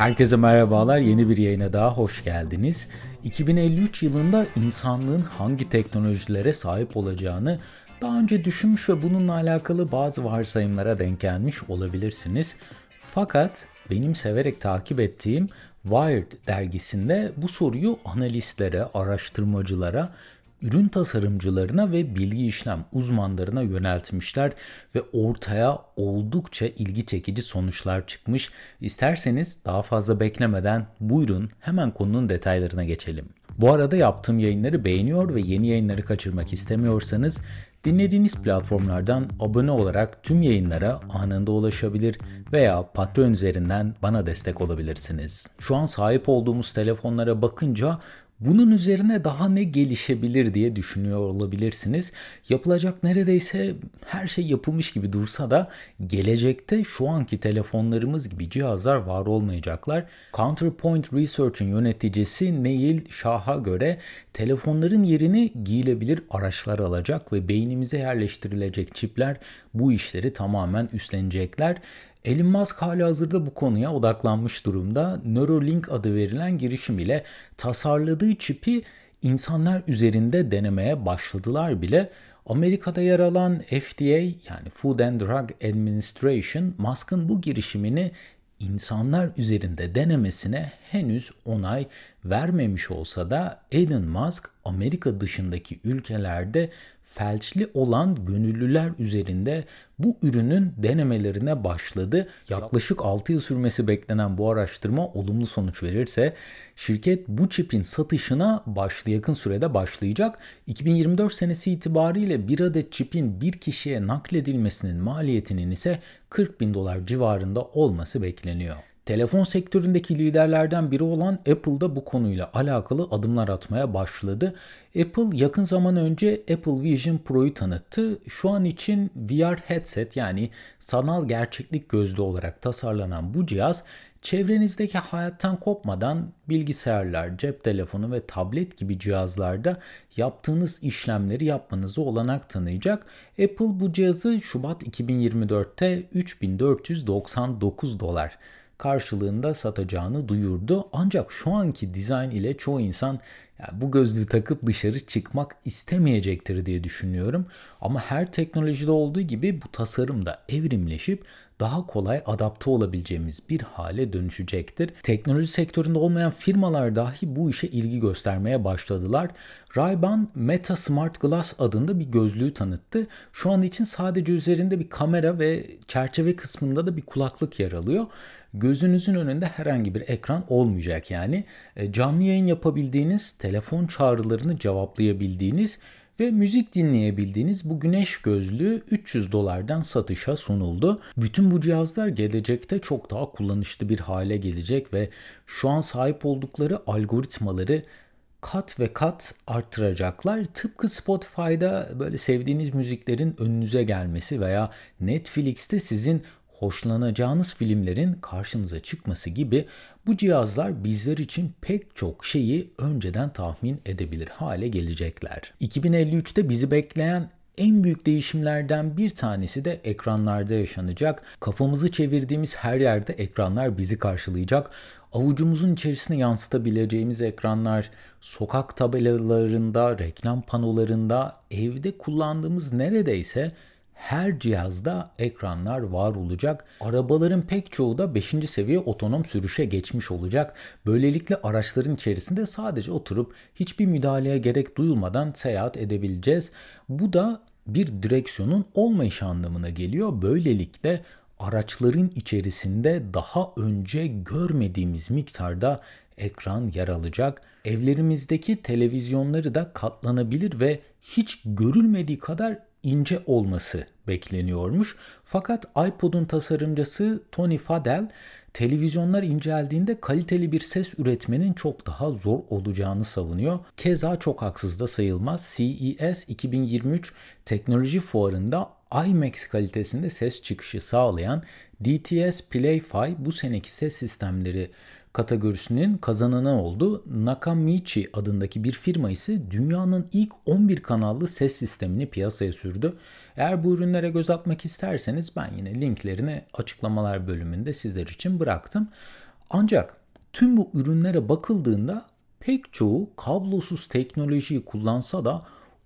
Herkese merhabalar. Yeni bir yayına daha hoş geldiniz. 2053 yılında insanlığın hangi teknolojilere sahip olacağını daha önce düşünmüş ve bununla alakalı bazı varsayımlara denk gelmiş olabilirsiniz. Fakat benim severek takip ettiğim Wired dergisinde bu soruyu analistlere, araştırmacılara ürün tasarımcılarına ve bilgi işlem uzmanlarına yöneltmişler ve ortaya oldukça ilgi çekici sonuçlar çıkmış. İsterseniz daha fazla beklemeden buyurun hemen konunun detaylarına geçelim. Bu arada yaptığım yayınları beğeniyor ve yeni yayınları kaçırmak istemiyorsanız dinlediğiniz platformlardan abone olarak tüm yayınlara anında ulaşabilir veya Patreon üzerinden bana destek olabilirsiniz. Şu an sahip olduğumuz telefonlara bakınca bunun üzerine daha ne gelişebilir diye düşünüyor olabilirsiniz. Yapılacak neredeyse her şey yapılmış gibi dursa da gelecekte şu anki telefonlarımız gibi cihazlar var olmayacaklar. Counterpoint Research'ın yöneticisi Neil Shah'a göre telefonların yerini giyilebilir araçlar alacak ve beynimize yerleştirilecek çipler bu işleri tamamen üstlenecekler. Elon Musk hala hazırda bu konuya odaklanmış durumda. Neuralink adı verilen girişim ile tasarladığı çipi insanlar üzerinde denemeye başladılar bile. Amerika'da yer alan FDA yani Food and Drug Administration Musk'ın bu girişimini insanlar üzerinde denemesine henüz onay vermemiş olsa da Elon Musk Amerika dışındaki ülkelerde felçli olan gönüllüler üzerinde bu ürünün denemelerine başladı. Yaklaşık 6 yıl sürmesi beklenen bu araştırma olumlu sonuç verirse şirket bu çipin satışına başlı yakın sürede başlayacak. 2024 senesi itibariyle bir adet çipin bir kişiye nakledilmesinin maliyetinin ise 40 bin dolar civarında olması bekleniyor. Telefon sektöründeki liderlerden biri olan Apple da bu konuyla alakalı adımlar atmaya başladı. Apple yakın zaman önce Apple Vision Pro'yu tanıttı. Şu an için VR headset yani sanal gerçeklik gözlüğü olarak tasarlanan bu cihaz çevrenizdeki hayattan kopmadan bilgisayarlar, cep telefonu ve tablet gibi cihazlarda yaptığınız işlemleri yapmanızı olanak tanıyacak. Apple bu cihazı Şubat 2024'te 3499 dolar karşılığında satacağını duyurdu. Ancak şu anki dizayn ile çoğu insan ya bu gözlüğü takıp dışarı çıkmak istemeyecektir diye düşünüyorum. Ama her teknolojide olduğu gibi bu tasarım da evrimleşip daha kolay adapte olabileceğimiz bir hale dönüşecektir. Teknoloji sektöründe olmayan firmalar dahi bu işe ilgi göstermeye başladılar. Ray-Ban Meta Smart Glass adında bir gözlüğü tanıttı. Şu an için sadece üzerinde bir kamera ve çerçeve kısmında da bir kulaklık yer alıyor. Gözünüzün önünde herhangi bir ekran olmayacak yani. E, canlı yayın yapabildiğiniz, telefon çağrılarını cevaplayabildiğiniz ve müzik dinleyebildiğiniz bu güneş gözlüğü 300 dolardan satışa sunuldu. Bütün bu cihazlar gelecekte çok daha kullanışlı bir hale gelecek ve şu an sahip oldukları algoritmaları kat ve kat arttıracaklar. Tıpkı Spotify'da böyle sevdiğiniz müziklerin önünüze gelmesi veya Netflix'te sizin hoşlanacağınız filmlerin karşınıza çıkması gibi bu cihazlar bizler için pek çok şeyi önceden tahmin edebilir hale gelecekler. 2053'te bizi bekleyen en büyük değişimlerden bir tanesi de ekranlarda yaşanacak. Kafamızı çevirdiğimiz her yerde ekranlar bizi karşılayacak. Avucumuzun içerisine yansıtabileceğimiz ekranlar, sokak tabelalarında, reklam panolarında, evde kullandığımız neredeyse her cihazda ekranlar var olacak. Arabaların pek çoğu da 5. seviye otonom sürüşe geçmiş olacak. Böylelikle araçların içerisinde sadece oturup hiçbir müdahaleye gerek duyulmadan seyahat edebileceğiz. Bu da bir direksiyonun olmayışı anlamına geliyor. Böylelikle araçların içerisinde daha önce görmediğimiz miktarda ekran yer alacak. Evlerimizdeki televizyonları da katlanabilir ve hiç görülmediği kadar ince olması bekleniyormuş. Fakat iPod'un tasarımcısı Tony Fadell televizyonlar inceldiğinde kaliteli bir ses üretmenin çok daha zor olacağını savunuyor. Keza çok haksız da sayılmaz. CES 2023 teknoloji fuarında IMAX kalitesinde ses çıkışı sağlayan DTS Play-Fi bu seneki ses sistemleri kategorisinin kazananı oldu. Nakamichi adındaki bir firma ise dünyanın ilk 11 kanallı ses sistemini piyasaya sürdü. Eğer bu ürünlere göz atmak isterseniz ben yine linklerini açıklamalar bölümünde sizler için bıraktım. Ancak tüm bu ürünlere bakıldığında pek çoğu kablosuz teknolojiyi kullansa da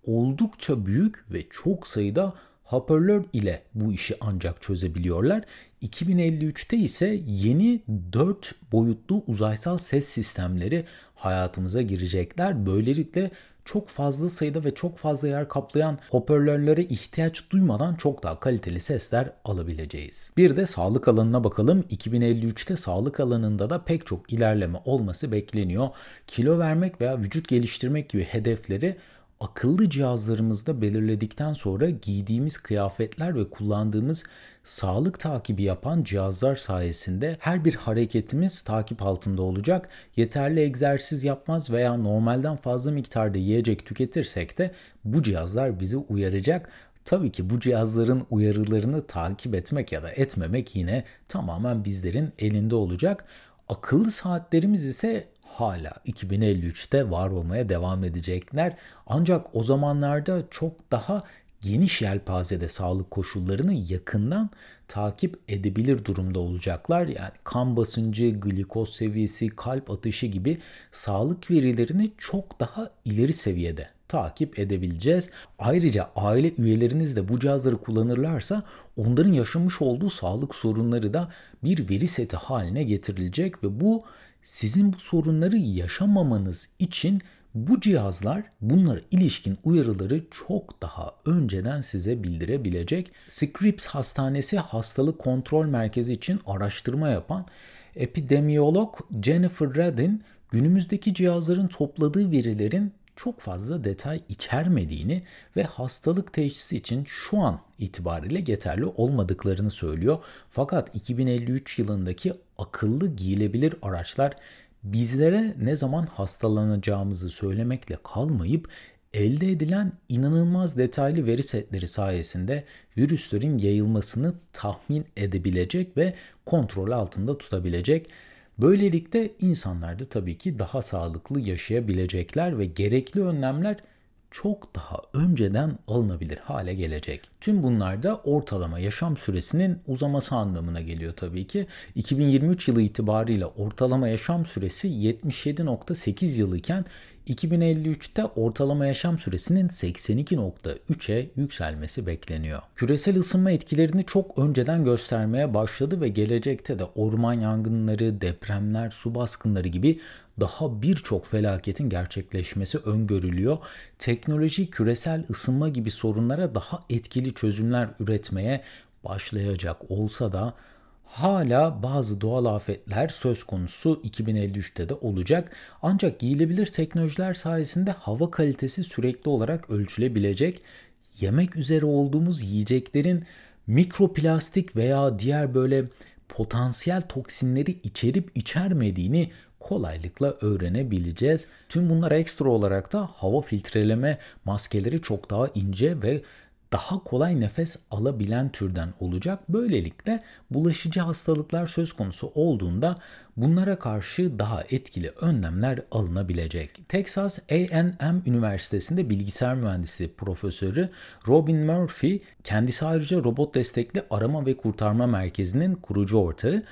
oldukça büyük ve çok sayıda hoparlör ile bu işi ancak çözebiliyorlar. 2053'te ise yeni 4 boyutlu uzaysal ses sistemleri hayatımıza girecekler. Böylelikle çok fazla sayıda ve çok fazla yer kaplayan hoparlörlere ihtiyaç duymadan çok daha kaliteli sesler alabileceğiz. Bir de sağlık alanına bakalım. 2053'te sağlık alanında da pek çok ilerleme olması bekleniyor. Kilo vermek veya vücut geliştirmek gibi hedefleri akıllı cihazlarımızda belirledikten sonra giydiğimiz kıyafetler ve kullandığımız sağlık takibi yapan cihazlar sayesinde her bir hareketimiz takip altında olacak. Yeterli egzersiz yapmaz veya normalden fazla miktarda yiyecek tüketirsek de bu cihazlar bizi uyaracak. Tabii ki bu cihazların uyarılarını takip etmek ya da etmemek yine tamamen bizlerin elinde olacak. Akıllı saatlerimiz ise hala 2053'te var olmaya devam edecekler. Ancak o zamanlarda çok daha geniş yelpazede sağlık koşullarını yakından takip edebilir durumda olacaklar. Yani kan basıncı, glikoz seviyesi, kalp atışı gibi sağlık verilerini çok daha ileri seviyede takip edebileceğiz. Ayrıca aile üyeleriniz de bu cihazları kullanırlarsa onların yaşamış olduğu sağlık sorunları da bir veri seti haline getirilecek ve bu sizin bu sorunları yaşamamanız için bu cihazlar bunlara ilişkin uyarıları çok daha önceden size bildirebilecek. Scripps Hastanesi Hastalık Kontrol Merkezi için araştırma yapan epidemiyolog Jennifer Redin günümüzdeki cihazların topladığı verilerin çok fazla detay içermediğini ve hastalık teşhisi için şu an itibariyle yeterli olmadıklarını söylüyor. Fakat 2053 yılındaki akıllı giyilebilir araçlar bizlere ne zaman hastalanacağımızı söylemekle kalmayıp elde edilen inanılmaz detaylı veri setleri sayesinde virüslerin yayılmasını tahmin edebilecek ve kontrol altında tutabilecek. Böylelikle insanlar da tabii ki daha sağlıklı yaşayabilecekler ve gerekli önlemler çok daha önceden alınabilir hale gelecek. Tüm bunlar da ortalama yaşam süresinin uzaması anlamına geliyor tabii ki. 2023 yılı itibariyle ortalama yaşam süresi 77.8 yıl iken 2053'te ortalama yaşam süresinin 82.3'e yükselmesi bekleniyor. Küresel ısınma etkilerini çok önceden göstermeye başladı ve gelecekte de orman yangınları, depremler, su baskınları gibi daha birçok felaketin gerçekleşmesi öngörülüyor. Teknoloji küresel ısınma gibi sorunlara daha etkili çözümler üretmeye başlayacak olsa da hala bazı doğal afetler söz konusu 2053'te de olacak. Ancak giyilebilir teknolojiler sayesinde hava kalitesi sürekli olarak ölçülebilecek. Yemek üzere olduğumuz yiyeceklerin mikroplastik veya diğer böyle potansiyel toksinleri içerip içermediğini kolaylıkla öğrenebileceğiz. Tüm bunlar ekstra olarak da hava filtreleme maskeleri çok daha ince ve daha kolay nefes alabilen türden olacak. Böylelikle bulaşıcı hastalıklar söz konusu olduğunda bunlara karşı daha etkili önlemler alınabilecek. Texas A&M Üniversitesi'nde bilgisayar mühendisi profesörü Robin Murphy, kendisi ayrıca robot destekli arama ve kurtarma merkezinin kurucu ortağı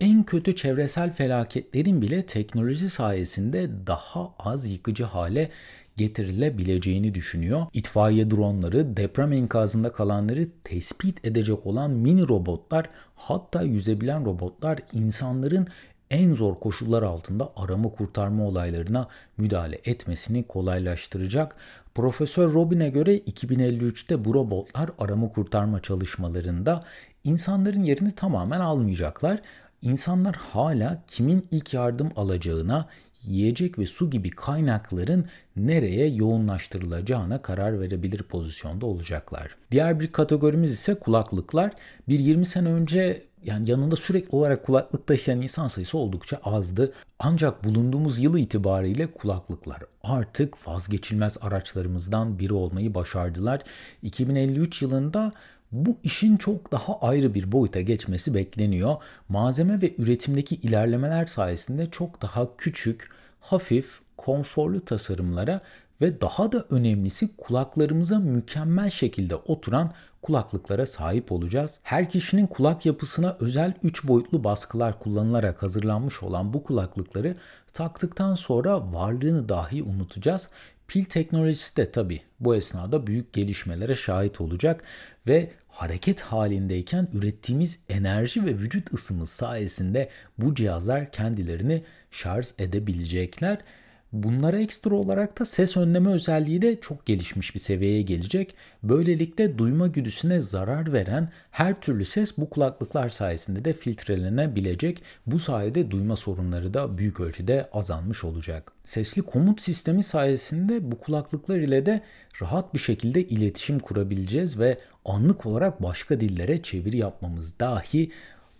en kötü çevresel felaketlerin bile teknoloji sayesinde daha az yıkıcı hale getirilebileceğini düşünüyor. İtfaiye dronları, deprem enkazında kalanları tespit edecek olan mini robotlar, hatta yüzebilen robotlar insanların en zor koşullar altında arama kurtarma olaylarına müdahale etmesini kolaylaştıracak. Profesör Robin'e göre 2053'te bu robotlar arama kurtarma çalışmalarında insanların yerini tamamen almayacaklar. İnsanlar hala kimin ilk yardım alacağına, yiyecek ve su gibi kaynakların nereye yoğunlaştırılacağına karar verebilir pozisyonda olacaklar. Diğer bir kategorimiz ise kulaklıklar. Bir 20 sene önce yani yanında sürekli olarak kulaklık taşıyan insan sayısı oldukça azdı. Ancak bulunduğumuz yıl itibariyle kulaklıklar artık vazgeçilmez araçlarımızdan biri olmayı başardılar. 2053 yılında bu işin çok daha ayrı bir boyuta geçmesi bekleniyor. Malzeme ve üretimdeki ilerlemeler sayesinde çok daha küçük, hafif, konforlu tasarımlara ve daha da önemlisi kulaklarımıza mükemmel şekilde oturan kulaklıklara sahip olacağız. Her kişinin kulak yapısına özel 3 boyutlu baskılar kullanılarak hazırlanmış olan bu kulaklıkları taktıktan sonra varlığını dahi unutacağız. Pil teknolojisi de tabi bu esnada büyük gelişmelere şahit olacak ve hareket halindeyken ürettiğimiz enerji ve vücut ısımız sayesinde bu cihazlar kendilerini şarj edebilecekler. Bunlara ekstra olarak da ses önleme özelliği de çok gelişmiş bir seviyeye gelecek. Böylelikle duyma güdüsüne zarar veren her türlü ses bu kulaklıklar sayesinde de filtrelenebilecek. Bu sayede duyma sorunları da büyük ölçüde azalmış olacak. Sesli komut sistemi sayesinde bu kulaklıklar ile de rahat bir şekilde iletişim kurabileceğiz ve anlık olarak başka dillere çeviri yapmamız dahi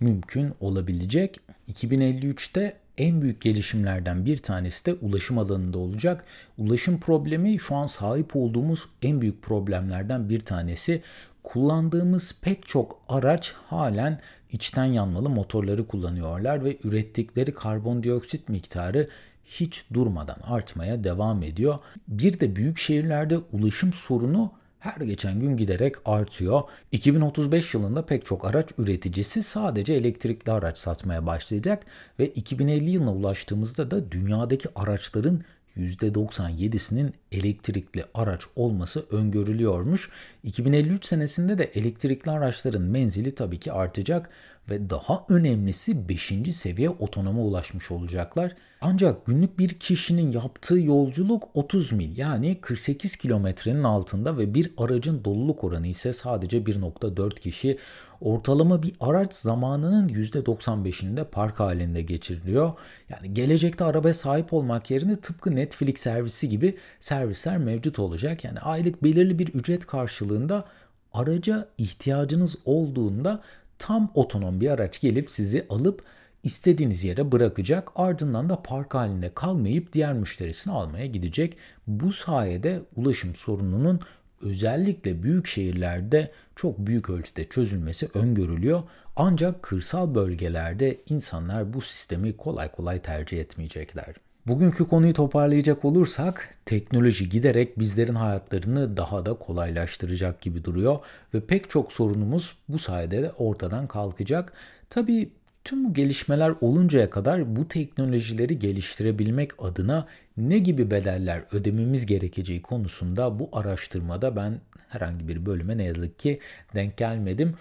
mümkün olabilecek. 2053'te en büyük gelişimlerden bir tanesi de ulaşım alanında olacak. Ulaşım problemi şu an sahip olduğumuz en büyük problemlerden bir tanesi. Kullandığımız pek çok araç halen içten yanmalı motorları kullanıyorlar ve ürettikleri karbondioksit miktarı hiç durmadan artmaya devam ediyor. Bir de büyük şehirlerde ulaşım sorunu her geçen gün giderek artıyor. 2035 yılında pek çok araç üreticisi sadece elektrikli araç satmaya başlayacak ve 2050 yılına ulaştığımızda da dünyadaki araçların %97'sinin elektrikli araç olması öngörülüyormuş. 2053 senesinde de elektrikli araçların menzili tabii ki artacak ve daha önemlisi 5. seviye otonoma ulaşmış olacaklar. Ancak günlük bir kişinin yaptığı yolculuk 30 mil yani 48 kilometrenin altında ve bir aracın doluluk oranı ise sadece 1.4 kişi. Ortalama bir araç zamanının %95'inde park halinde geçiriliyor. Yani gelecekte arabaya sahip olmak yerine tıpkı Netflix servisi gibi servisler mevcut olacak. Yani aylık belirli bir ücret karşılığında araca ihtiyacınız olduğunda tam otonom bir araç gelip sizi alıp istediğiniz yere bırakacak. Ardından da park halinde kalmayıp diğer müşterisini almaya gidecek. Bu sayede ulaşım sorununun özellikle büyük şehirlerde çok büyük ölçüde çözülmesi öngörülüyor. Ancak kırsal bölgelerde insanlar bu sistemi kolay kolay tercih etmeyecekler. Bugünkü konuyu toparlayacak olursak teknoloji giderek bizlerin hayatlarını daha da kolaylaştıracak gibi duruyor ve pek çok sorunumuz bu sayede de ortadan kalkacak. Tabii tüm bu gelişmeler oluncaya kadar bu teknolojileri geliştirebilmek adına ne gibi bedeller ödememiz gerekeceği konusunda bu araştırmada ben herhangi bir bölüme ne yazık ki denk gelmedim.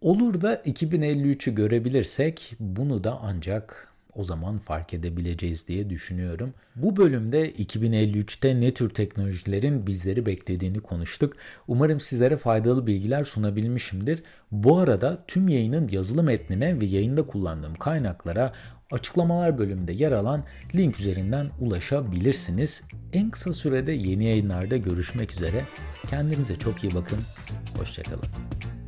Olur da 2053'ü görebilirsek bunu da ancak o zaman fark edebileceğiz diye düşünüyorum. Bu bölümde 2053'te ne tür teknolojilerin bizleri beklediğini konuştuk. Umarım sizlere faydalı bilgiler sunabilmişimdir. Bu arada tüm yayının yazılı metnine ve yayında kullandığım kaynaklara açıklamalar bölümünde yer alan link üzerinden ulaşabilirsiniz. En kısa sürede yeni yayınlarda görüşmek üzere. Kendinize çok iyi bakın. Hoşçakalın.